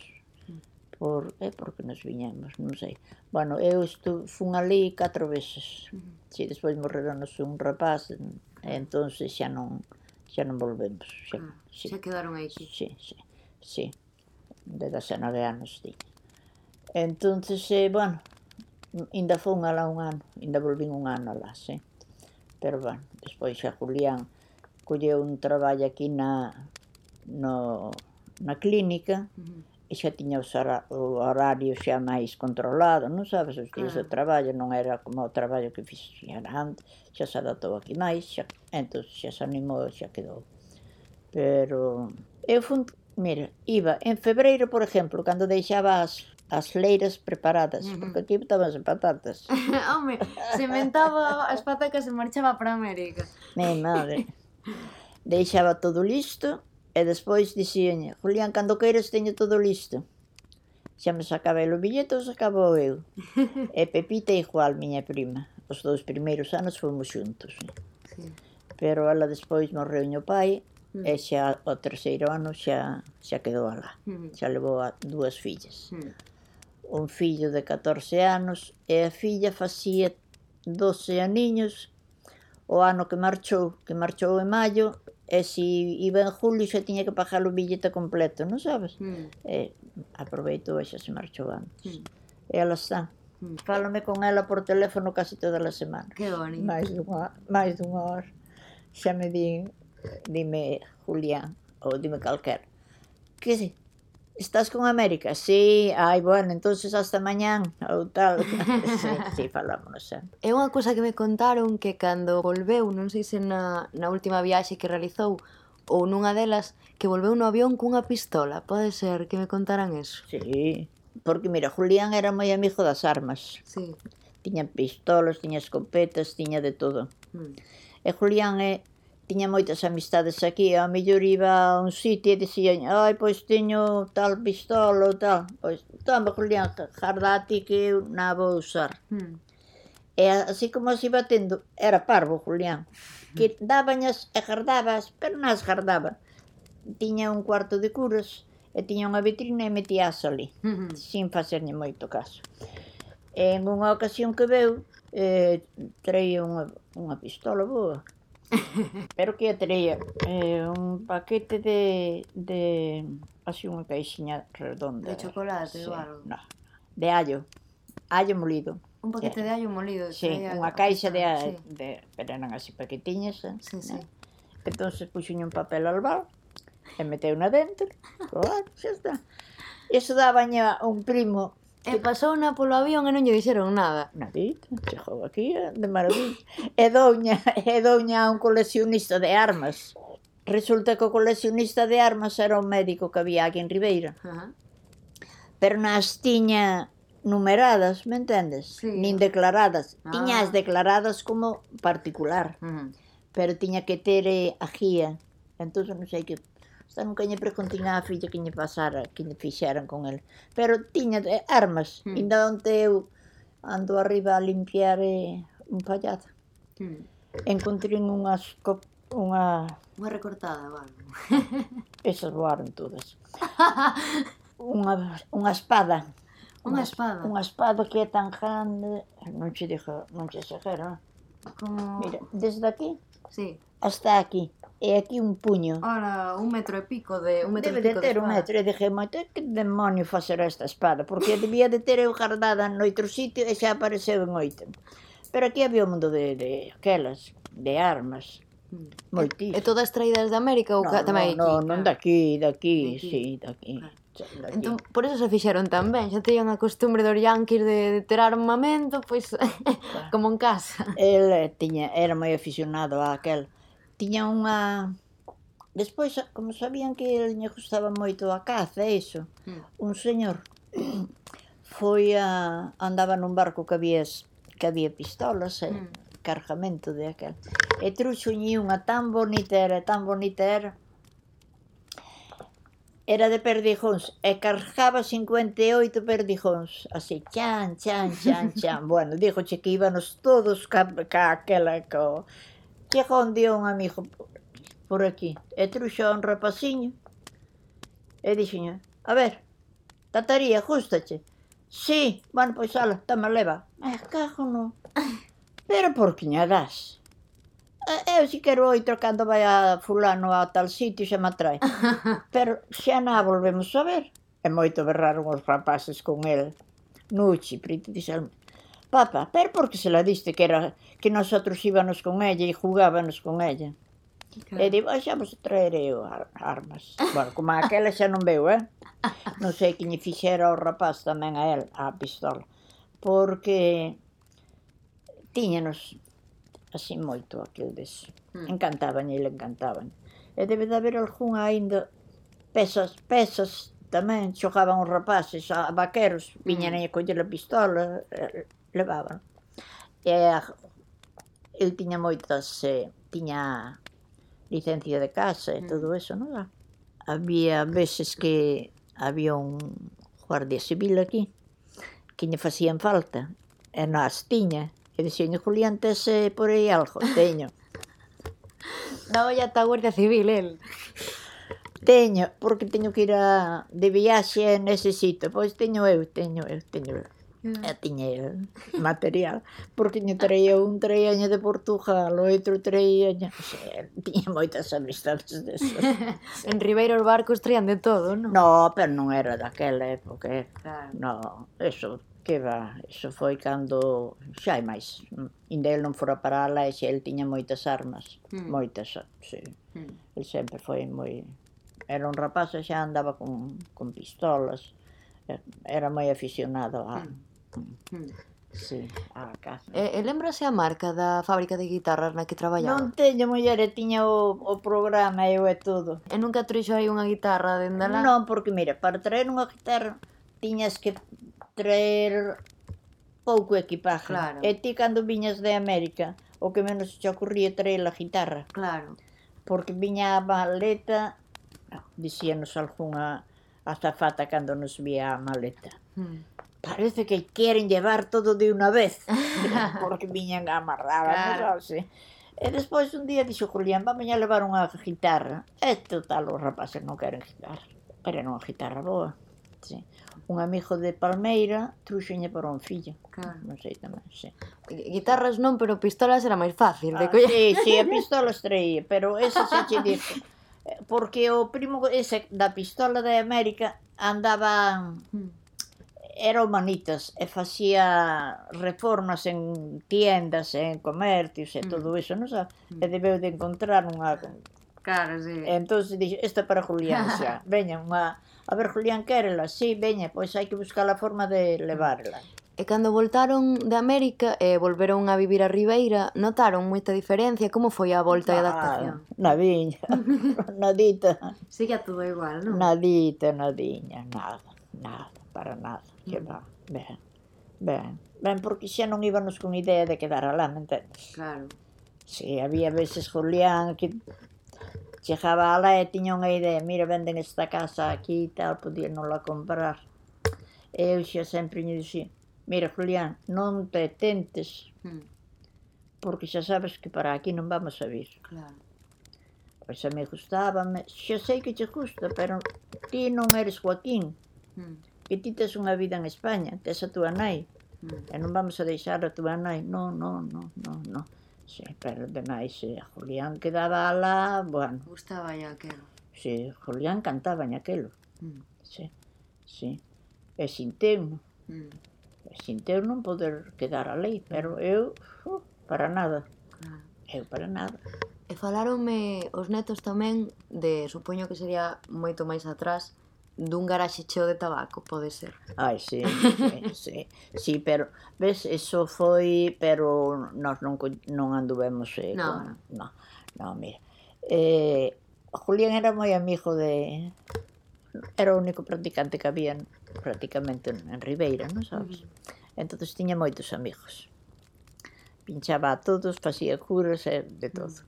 Por, eh, porque nos viñemos, non sei. Bueno, eu estu, fun ali catro veces. Uh -huh. Si, despois morreronos un rapaz, e entonces xa non xa non volvemos. Xa, ah, sí. xa quedaron aí. Sí, sí, sí. sí. De 19 anos, tiña. Entonces, eh, bueno, ainda fun alá un ano, ainda volvín un ano alá, sí. Pero, bueno, despois xa Julián colleu un traballo aquí na, no, na clínica, uh -huh e xa tiña o horario xa máis controlado, non sabes, os días ah. de traballo non era como o traballo que fixera antes, xa se adaptou aquí máis, xa, entón xa se animou, xa quedou. Pero eu fun, mira, iba en febreiro, por exemplo, cando deixaba as as leiras preparadas, uh -huh. porque aquí botabas patatas. Home, sementaba as patacas e marchaba para América. Mi madre. Deixaba todo listo e despois dixíanlle, Julián, cando queiras teño todo listo. Xa me sacaba el o billete ou sacaba eu. E Pepita igual, miña prima. Os dous primeiros anos fomos xuntos. Sí. Pero ela despois morreu o pai mm. e xa o terceiro ano xa, xa quedou alá. Mm. Xa levou a dúas fillas. Mm un fillo de 14 anos e a filla facía 12 aniños o ano que marchou, que marchou en maio e se iba en julio xa tiña que pagar o billete completo, non sabes? Mm. E aproveitou e xa se marchou antes. Mm. E ela está. Mm. Fálome con ela por teléfono casi toda a semana. Que bonito. Mais dunha, máis dunha hora. Xa me di, dime Julián, ou dime calquer. Que si, Estás con América? Sí, ai, bueno, entonces hasta mañán ou tal. sí, sí, falámonos sempre. Eh. É unha cousa que me contaron que cando volveu, non sei se na, na última viaxe que realizou, ou nunha delas, que volveu no avión cunha pistola. Pode ser que me contaran eso? Sí, porque mira, Julián era moi amigo das armas. Sí. Tiña pistolas, tiña escopetas, tiña de todo. Mm. E Julián é tiña moitas amistades aquí, a mellor iba a un sitio e dicían, ai, pois teño tal pistola ou tal, pois, toma, Julián, jardati que eu na vou usar. Hmm. E así como se iba tendo, era parvo, Julián, que hmm. dabañas e jardabas, pero nas jardaba. Tiña un cuarto de curas, e tiña unha vitrina e metías ali, uh -huh. sin facerne moito caso. E en unha ocasión que veu, eh, traía unha, unha pistola boa, Pero que atraía eh, un paquete de, de así unha caixinha redonda. De chocolate sí, ou algo? No, de allo, allo molido. Un paquete sí. de allo molido. Sí, unha caixa de, sí. de, pero eran así paquetiñas. Eh, sí, sí. Né? Entonces puxuñe un papel al bar e meteu na dentro. Claro, xa está. Eso daba un primo E pasou na polo avión e non lle dixeron nada. Nadita, chegou aquí de maravilla. E doña, e doña a un coleccionista de armas. Resulta que o coleccionista de armas era un médico que había aquí en Ribeira. Uh -huh. Pero nas tiña numeradas, me entendes? Sí. Nin declaradas. Ah. Tiña as declaradas como particular. Uh -huh. Pero tiña que ter eh, a guía. Entón non sei que nunca lle preguntín á filla que lle pasara, que lle fixeran con el. Pero tiña eh, armas, mm. inda onde eu ando arriba a limpiar eh, un fallado. Mm. Encontrin unhas unha... Unha recortada, vale. Esas voaron todas. unha, unha espada. Unha espada. Unha espada que é tan grande, non che dixo, non che xejero, Como... Mira, desde aquí sí. hasta aquí. E aquí un puño. Ora, un metro e pico de un metro Debe e pico de ter de un metro. E dije, moito que demonio facer esta espada? Porque debía de ter eu guardada noutro sitio e xa apareceu en oito. Pero aquí había un mundo de, de aquelas, de armas. Mm. Moitísimo. E todas traídas de América ou no, tamén no, aquí? Non, non daqui, daqui, daqui. sí, daqui. Ah. Entón, por eso se fixeron tan ben, xa teñan a costumbre dos yanquis de, de ter armamento, pois como en casa. El eh, tiña, era moi aficionado a aquel. Tiña unha Despois, como sabían que el lle gustaba moito a caza e iso, mm. un señor foi a andaba nun barco que había que había pistolas e mm. cargamento de aquel. E truxuñi unha tan bonita era, tan bonita era, era de perdijóns e cargaba 58 perdijóns, así, chan, chan, chan, chan. bueno, che que íbanos todos ca, ca aquela co... Que un día un amigo por aquí e truxo un rapaciño e dixeño, a ver, tataría, gustache? Sí, bueno, pois ala, tama leva. Eh, cago no. Pero por que ña das? Eh, eu si quero oito cando vai a fulano a tal sitio xa me atrae. Pero xa na volvemos a ver. E moito berraron os rapaces con el. Nuchi, Priti, dixeron, papa, pero por que se la diste que era que nosotros íbamos con ella e jugábamos con ella? Claro. E digo, xa vos traer eu armas. bueno, como aquela xa non veu, eh? Non sei que lle fixera o rapaz tamén a el, a pistola. Porque tiñanos así moito aquel des. Mm. Encantaban e le encantaban. E debe de haber algunha aínda pesas, pesas tamén xogaban os rapaces a vaqueros, hmm. viñan mm. a coller a pistola, levaban. E el tiña moitas, eh, tiña licencia de casa e mm. todo eso, non? Había veces que había un guardia civil aquí que lle facían falta e nas tiña E dixen, Julián, tes eh, por aí algo? Teño. Na olla ta Guardia Civil, el. Teño, porque teño que ir a, de viaxe nese sitio. Pois teño eu, teño eu, teño eu. Mm. E tiña material, porque tiña traía un traíaña de Portugal, o outro traíaña... Tiña moitas amistades desas. en Ribeiro os barcos traían de todo, non? No, pero non era daquela época. Eh. Claro. No, eso Que va, iso foi cando xa hai máis. Inde el non fora para ala e xa el tiña moitas armas. Mm. Moitas, sí. Mm. El sempre foi moi... Era un rapaz e xa andaba con, con pistolas. Era moi aficionado a... Mm. Mm. Sí, a casa. E, e lembrase a marca da fábrica de guitarras na que traballaba? Non teño, muller, e tiña o, o programa o e todo. E nunca trouxo aí unha guitarra dende lá? Non, porque, mira, para traer unha guitarra tiñas que traer pouco equipaje. Claro. E ti cando viñas de América, o que menos te ocurría traer a guitarra. Claro. Porque viña a maleta, dicíanos algunha azafata cando nos vía a maleta. Hmm. Parece que queren llevar todo de unha vez, porque viñan amarradas, claro. non E despois un día dixo Julián, vamos a levar unha guitarra. E total, os rapaces non queren guitarra, pero non guitarra boa. Sí un amigo de Palmeira truxenlle para un fillo. Claro. Non sei tamén, sí. Guitarras non, pero pistolas era máis fácil de ah, coller. Sí, sí, a pistolas traía, pero ese se che dixo. Eh, porque o primo ese da pistola de América andaba hmm. era o manitas e facía reformas en tiendas, en comercios e hmm. todo iso, non sabe? Hmm. E debeu de encontrar unha... Claro, sí. E entón dixo, esta para Julián xa, veña unha a ver, Julián, quérela, sí, veña, pois hai que buscar a forma de levarla. E cando voltaron de América e volveron a vivir a Ribeira, notaron moita diferencia? Como foi a volta ah, e a adaptación? Ah, na viña, nadita. Sigue todo igual, non? Nadita, nadiña, nada, nada, para nada. Que va, ben, ben. Ben, porque xa non íbamos con idea de quedar alá, me entendes? Claro. Si, sí, había veces, Julián, que Chegaba alá e tiña unha idea, mira, venden esta casa aquí e tal, la comprar. E eu xa sempre me dicía, mira, Julián, non te tentes, hmm. porque xa sabes que para aquí non vamos a vir. Claro. Pois a mí gustábame, xa sei que che gusta, pero ti non eres Joaquín, hmm. que ti tes unha vida en España, tes a tua nai, mm. e non vamos a deixar a tua nai, non, non, non, non, non. Sí, pero demais, sí. Eh, Julián quedaba lá, bueno. Gustaba aquelo. Sí, Julián cantaba aquelo. Mm. Sí, sí. E sinteu mm. E sinteu non poder quedar alí, pero eu, uh, para nada. Ah. Eu para nada. E falaronme os netos tamén de, supoño que sería moito máis atrás, dun garaxe cheo de tabaco, pode ser. Ai, sí, sí, sí, sí pero, ves, eso foi, pero nós non, non anduvemos eh, no. con... No, no, mira. Eh, Julián era moi amigo de... Era o único practicante que había prácticamente en Ribeira, non sabes? Uh -huh. entonces tiña moitos amigos. Pinchaba a todos, facía curas e eh, de todo.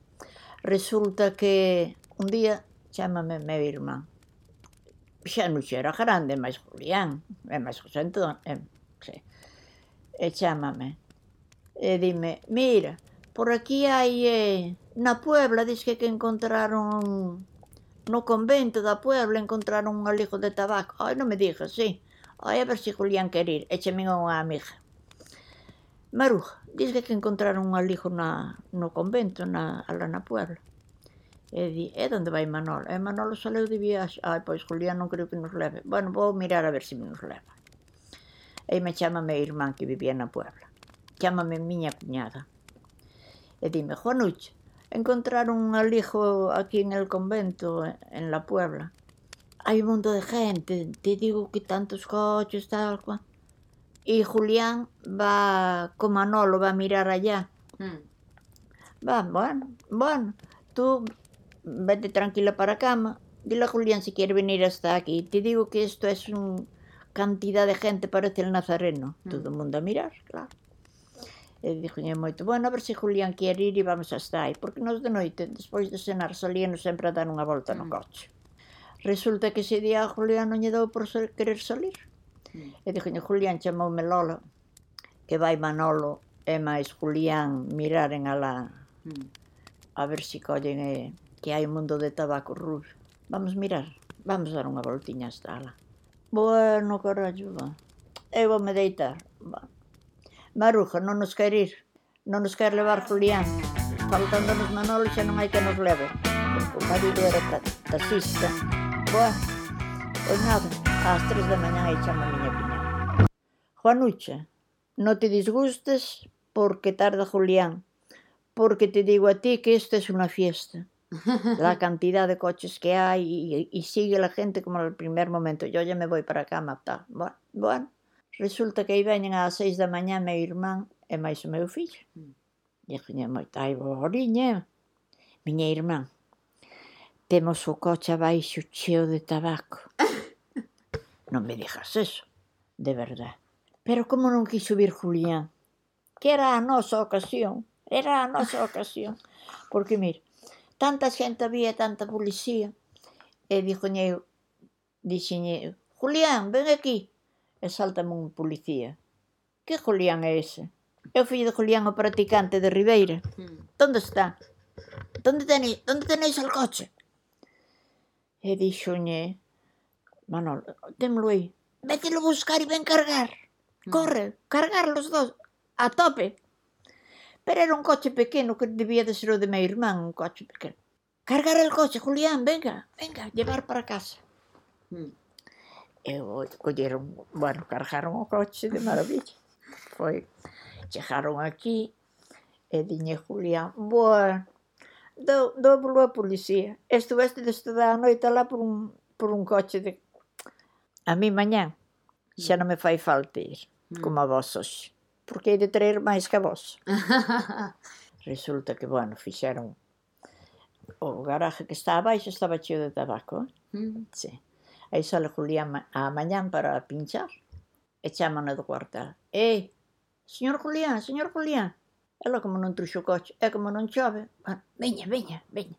Resulta que un día chamame meu irmán xa no xera grande, máis Julián, é máis José Antón, é, sí. Eh, e chámame. E eh, dime, mira, por aquí hai eh, na Puebla, diz que que encontraron no convento da Puebla encontraron un alijo de tabaco. Ai, non me digas, sí. Ai, a ver se Julián quer ir. Eche min unha amiga. Maruja, diz que que encontraron un alijo na, no convento, na, ala na Puebla. E di, e onde vai Manolo? E Manolo saleu de viaxe. Ai, pois Julián non creo que nos leve. Bueno, vou mirar a ver se nos leva. E me chama meu irmán que vivía na Puebla. Chámame miña cuñada. E dime, Juanucho, encontraron un alijo aquí en el convento, en la Puebla. Hai un mundo de gente, te digo que tantos coches, tal, cual. E Julián va con Manolo, va a mirar allá. Mm. Va, bueno, bueno, tú vete tranquila para a cama. Dile a Julián si quiere venir hasta aquí. Te digo que esto es un cantidad de gente parece el Nazareno. Mm. Todo o mundo a mirar, claro. Eh, e dixenlle moito, bueno, a ver se Julián quer ir e vamos hasta aí, porque nos de noite, despois de cenar, salíamos sempre a dar unha volta no mm. coche. Resulta que ese día Julián non lle dou por querer salir. Mm. E dixenlle, Julián chamoume Lola, que vai Manolo e máis Julián miraren a la, mm. a ver se collen e... Eh, que hai un mundo de tabaco rubio. Vamos mirar, vamos dar unha voltiña hasta ala. Bueno, carallo, va. Eu vou me deitar. Va. Maruja, non nos quer ir. Non nos quer levar Julián. Faltándonos Manolo xa non hai que nos leve. Porque o marido era taxista. Bueno, pois nada, ás tres da mañá e chama a miña piña. Juanucha, non te disgustes porque tarda Julián. Porque te digo a ti que esta es unha fiesta. la cantidad de coches que hay y, y, sigue la gente como en el primer momento. Yo ya me voy para cama, tal. Bueno, bueno, resulta que aí veñen ás seis da mañá meu irmán e máis o meu fillo. Mm. Dixenlle moita, ai, boriña, miña irmán, temos o coche abaixo cheo de tabaco. non me dijas eso, de verdad. Pero como non quixo subir Julián? Que era a nosa ocasión, era a nosa ocasión. Porque, mira, tanta xente había, tanta policía. E dixoñe eu, dixen eu, Julián, ven aquí. E saltame un policía. Que Julián é ese? É o fillo de Julián, o practicante de Ribeira. Mm. Donde está? Donde tenéis, donde tenéis el coche? E dixoñe, Manol, témelo aí. Vételo buscar e ven cargar. Hmm. Corre, cargar los dos. A tope. Pero era un coche pequeno que debía de ser o de meu irmán, un coche pequeno. Cargar el coche, Julián, venga, venga, llevar para casa. Eh, hmm. Eu colleron, bueno, cargaron o coche de maravilla. Foi, chegaron aquí e diñe Julián, bueno, do, do a policía. Estuveste de estudar a noite lá por un, por un coche de... A mí mañán xa mm. non me fai falta ir, mm. como a vos hoxe porque hai de traer máis que vos. Resulta que, bueno, fixeron o garaje que está abaixo estaba cheo de tabaco, eh? Mm. Sí. Aí sale Julián a mañán para pinchar e chamano do cuartel. Ei, señor Julián, señor Julián. Ela como non truxo o coche, é como non chove. Bueno, veña, veña, veña.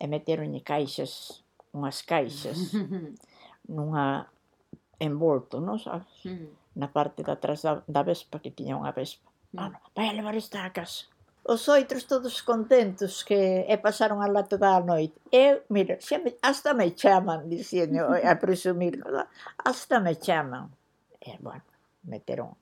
E meteronlle caixas, unhas caixas, nunha envolto, non sabes? Mm na parte de atrás da, da vespa, que tiña unha vespa. Ah, vai a levar esta a casa. Os outros todos contentos que e pasaron a lá toda a noite. Eu, mira, xa me, hasta me chaman, dicendo, a presumir, hasta me chaman. E, bueno, meteron,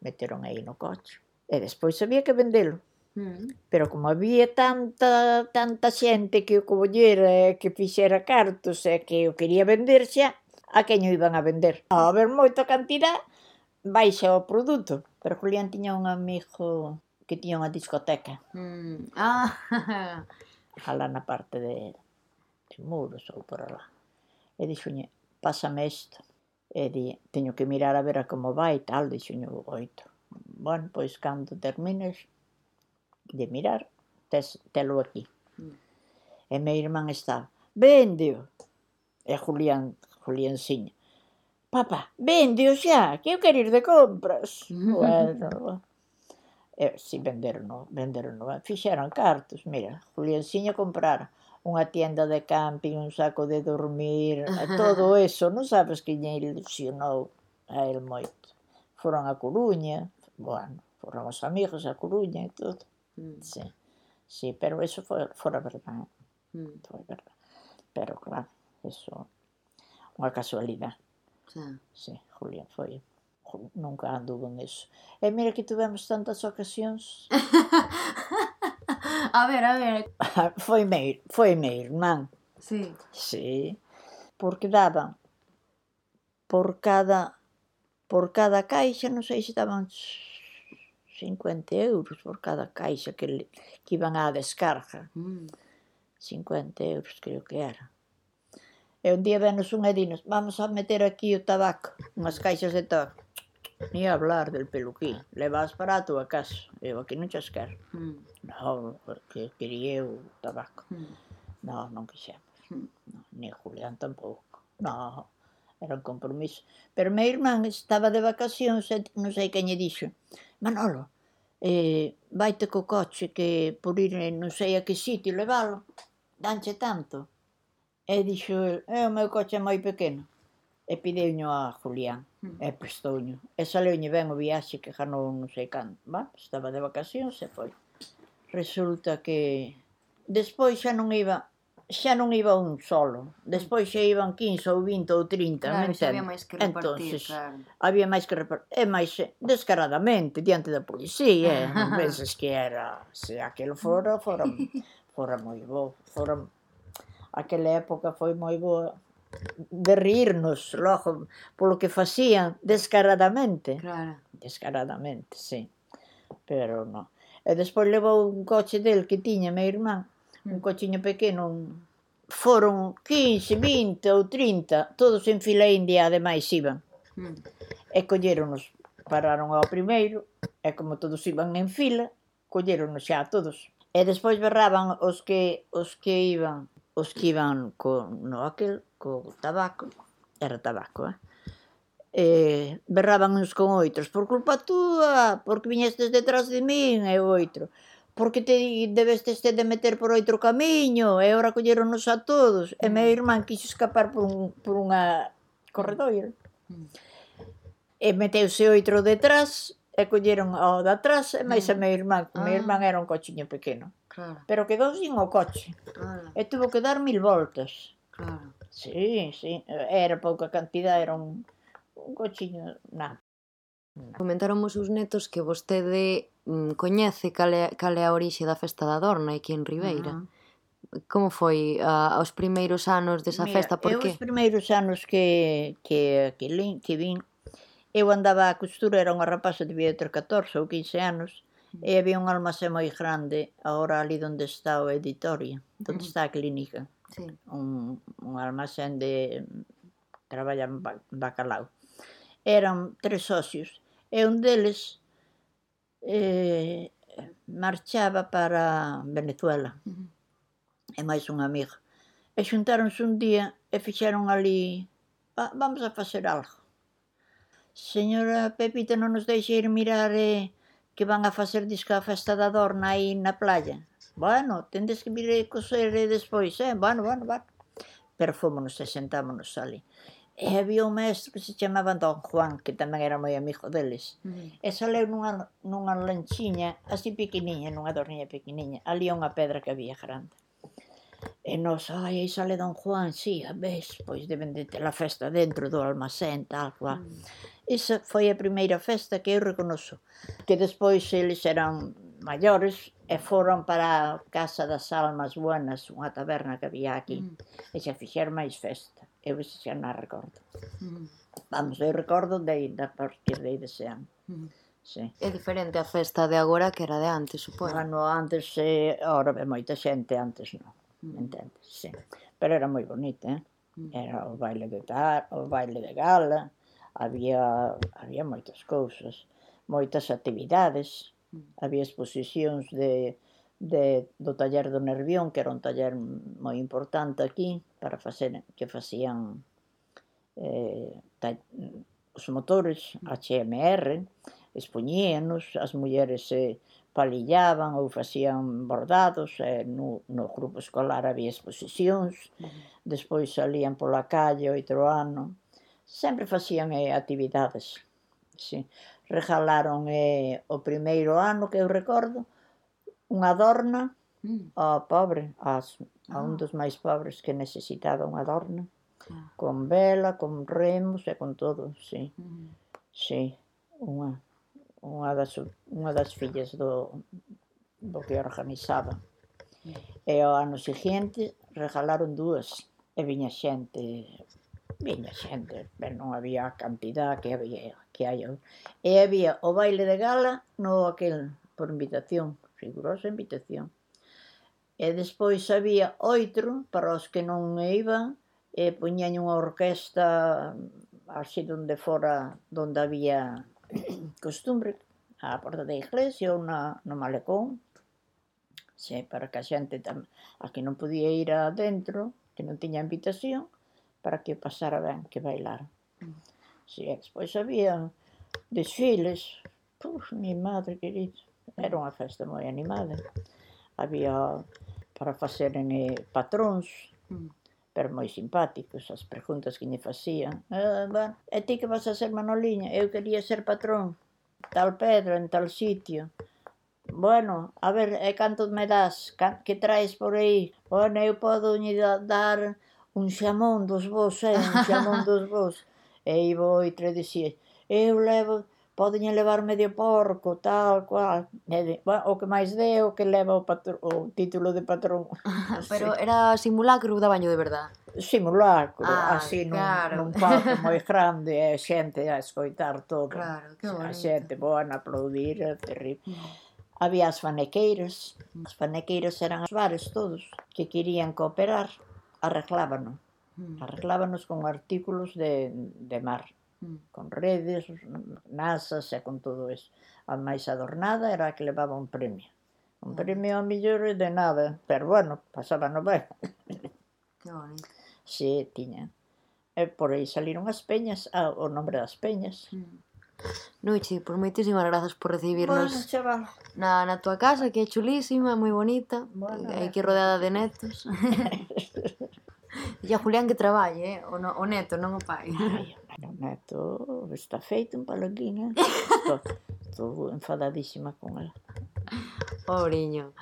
meteron aí no coche. E despois había que vendelo. Mm. Pero como había tanta tanta xente que o collera, que fixera cartos e que o quería vender xa, a quen o iban a vender? A haber moita cantidad baixa o produto, pero Julián tiña un amigo que tiña unha discoteca. Mm. Ah. Alá na parte de, de muros ou por alá. E dixoñe, pásame isto. E di, teño que mirar a ver a como vai e tal, dixoñe o oito. Bueno, pois cando termines de mirar, tes, telo aquí. Mm. E meu irmán está, vendio. E Julián, Julián Siña, papá, vendio xa, que eu quero ir de compras. bueno, eh, si venderon, venderon, fixeron cartos, mira, Julianciño comprar unha tienda de camping, un saco de dormir, eh, todo eso, non sabes que lle ilusionou a el moito. Foron a Coruña, bueno, foron os amigos a Coruña e todo. Mm. Sí, sí, pero eso foi, fora verdade. Mm. Foi verdade. Pero claro, eso unha casualidade. Tá. Sí, Julián foi nunca anduvo eso. E mira que tivemos tantas ocasións. a ver, a ver. Foi meir, foi meir, irmán. Sí. Sí. Porque daban por cada por cada caixa, non sei se daban 50 euros por cada caixa que, que iban á descarga. Mm. 50 euros creo que era. E un día venos un e dinos, vamos a meter aquí o tabaco, unhas caixas de tabaco. Ni hablar del peluquín, levas para a tua casa. Eu aquí non chas quero. Mm. Non, porque quería o tabaco. Mm. Non, non quixemos. Mm. No, ni Julián tampouco. Non, era un compromiso. Pero meu irmán estaba de vacacións e non sei quen lle dixo, Manolo, eh, vaite co coche que por ir eh, non sei a que sitio levalo, danche tanto. E dixo é o meu coche é moi pequeno. E pideuño a Julián, mm. e prestouño. E saleuñe ben o viaxe que ganou non sei canto, va? Estaba de vacacións e foi. Resulta que despois xa non iba xa non iba un solo. Despois xa iban 15 ou 20 ou 30, claro, me Xa Había máis que repartir, Entonces, claro. Había máis que repartir. E máis eh, descaradamente, diante da policía, eh, non penses que era... Se aquilo fora, fora, fora moi bo, fora aquela época foi moi boa de rirnos, logo, polo que facían descaradamente. Claro. Descaradamente, sí. Pero non. E despois levou un coche del que tiña meu irmán, un mm. cochiño pequeno, un... foron 15, 20 ou 30, todos en fila india, ademais iban. Mm. E colleronos, pararon ao primeiro, e como todos iban en fila, colleronos xa a todos. E despois berraban os que os que iban os que iban co noquel, co tabaco, era tabaco, eh? E berraban uns con outros, por culpa túa, porque viñestes detrás de min, e outro, porque te debestes te de meter por outro camiño, e ora colleronos a todos, e meu mm. irmán quixo escapar por, un, por unha corredoira. Mm. E meteuse outro detrás, e colleron ao de atrás e máis a mm. meu irmán, ah. meu irmán era un cochiño pequeno. Claro. Pero quedou sin o coche. Claro. E tuvo que dar mil voltas. Claro. Sí, sí, era pouca cantidad, era un, un cochiño, nada. Comentaron os seus netos que vostede mm, coñece cal é, cal é a orixe da festa da Dorna aquí en Ribeira. Uh -huh. Como foi uh, os primeiros anos desa Mira, festa? Por eu que? os primeiros anos que, que, que, que, que vin eu andaba a costura, era unha rapaza, debía ter 14 ou 15 anos, mm. e había un almacén moi grande, agora ali onde está o editoria, onde mm. está a clínica. Sí. Un, un almacén de traballan bacalao. Eran tres socios, e un deles eh, marchaba para Venezuela, uh e máis un amigo. E xuntáronse un día e fixeron ali, vamos a facer algo Señora Pepita, non nos deixe ir mirar eh, que van a facer disca a festa da Dorna aí na playa. Bueno, tendes que vir eh, coser eh, despois, eh? Bueno, bueno, bueno. Pero fomos e sentámonos ali. E había un mestre que se chamaba Don Juan, que tamén era moi amigo deles. Mm. E saleu nunha, nunha lanchiña, así pequeniña, nunha dorniña pequeniña. Ali unha pedra que había grande. E nos, ai, aí sale Don Juan, si, a ves, pois deben de ter a festa dentro do almacén, tal, cual. Mm. Esa foi a primeira festa que eu reconozo. Que despois eles eran maiores e foron para a Casa das Almas Buenas, unha taberna que había aquí, mm. e xa fixeron máis festa. Eu ese xa non recordo. Mm. Vamos, eu recordo de ainda, porque de ese ano. Mm. Sí. É diferente a festa de agora que era de antes, supoño. Bueno, antes, eh, ora ve moita xente, antes non entendes? Sí. Pero era moi bonita, eh? Mm. Era o baile de tar, o baile de gala, había, había moitas cousas, moitas actividades, mm. había exposicións de, de, do taller do Nervión, que era un taller moi importante aquí, para facer, que facían eh, ta, os motores mm. HMR, expoñíanos, as mulleres se... Eh, palillaban ou facían bordados, e no, no grupo escolar había exposicións, despois salían pola calle oito ano, sempre facían eh, actividades. Sí. Regalaron eh, o primeiro ano que eu recordo unha adorna mm. ao pobre, as, a un ah. dos máis pobres que necesitaba unha adorna, ah. con vela, con remos e con todo, sí. Sí, unha unha das, unha das fillas do, do que organizaba. E ao ano seguinte regalaron dúas e viña xente viña xente, pero non había a cantidad que había que hai. E había o baile de gala no aquel por invitación, rigurosa invitación. E despois había oitro para os que non iban e poñían unha orquesta así donde fora, donde había costumbre á porta da iglesia ou na, no malecón. Se para que a xente tam, a que non podía ir adentro que non tiña invitación para que pasara ben que bailar si, e despois había desfiles. Puf, mi madre querida era unha festa moi animada. Había para faceren eh, patróns. Mm pero moi simpáticos as preguntas que lle facían. Eh, ah, bueno, e ti que vas a ser Manoliña? Eu quería ser patrón, tal Pedro, en tal sitio. Bueno, a ver, e canto me das? Que traes por aí? Bueno, eu podo dar un xamón dos vos, eh? un xamón dos vos. E aí vou e tre dicía, eu levo poden levar medio porco, tal, cual, de, bueno, o que máis dé, o que leva o, patro, o título de patrón. Pero sí. era simulacro da baño de verdad? Simulacro, ah, así nun, claro. nun palco moi grande, e xente a escoitar todo. Claro, que bonito. A xente boa a aplaudir, é terrible. Mm. Había as fanequeiras, mm. as fanequeiras eran as bares todos que querían cooperar, arreglábano. Mm. Arreglábanos con artículos de, de mar Mm. con redes, nasas e con todo eso. A máis adornada era a que levaba un premio. Un ah. premio a millor de nada, pero bueno, pasaba no ben. Que bonito. Sí, tiña. E por aí saliron as peñas, ah, o nombre das peñas. Mm. Nuchi, pois moitísimas grazas por recibirnos bueno, chaval. na, na tua casa, que é chulísima, moi bonita, bueno, eh, e aquí rodeada de netos. e a Julián que traballe, eh? o, no, o neto, non o pai. Ai, Non neto todo, está feito un paloquiño. estou, estou enfadadísima con ela. Pobriño.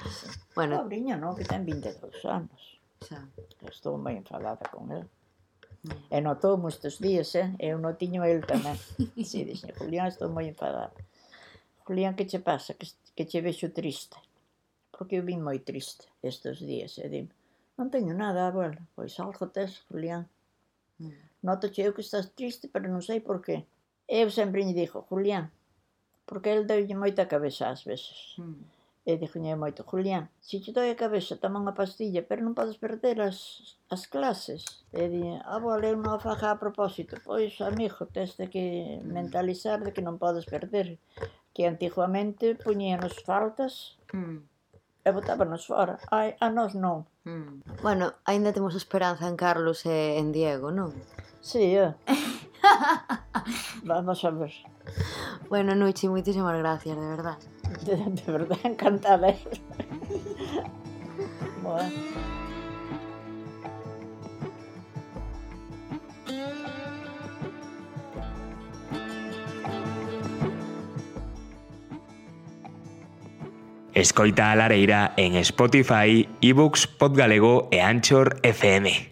Bueno, Pobriño mm. non, que ten 22 anos. Xa. Estou moi enfadada con ela. E notou estes días, eh? Eu non tiño el tamén. Si, dixen, Julián, estou moi enfadada. Julián, que che pasa? Que, que che vexo triste. Porque eu vim moi triste estes días. E eh? dim, non teño nada, abuela. Pois algo tes, Julián. Mm. Nótoche eu que estás triste, pero non sei por qué. E eu sempre lle dixo, Julián, porque el deulle moita cabeza ás veces. Mm. E dixoñe moito, Julián, se te doi a cabeza, toma unha pastilla, pero non podes perder as, as clases. E di, ah, vou ler unha faja a propósito. Pois, amigo, tens de que hmm. mentalizar de que non podes perder. Que antiguamente puñíanos faltas mm. e botábanos fora. Ai, a nós non. Mm. Bueno, aínda temos esperanza en Carlos e en Diego, non? Sí, eh. Vamos a ver. Bueno, Nuchi, moitísimas gracias, de verdad. De, de verdad, encantada. Eh. bueno. Escoita a Lareira en Spotify, eBooks, Podgalego e Anchor FM.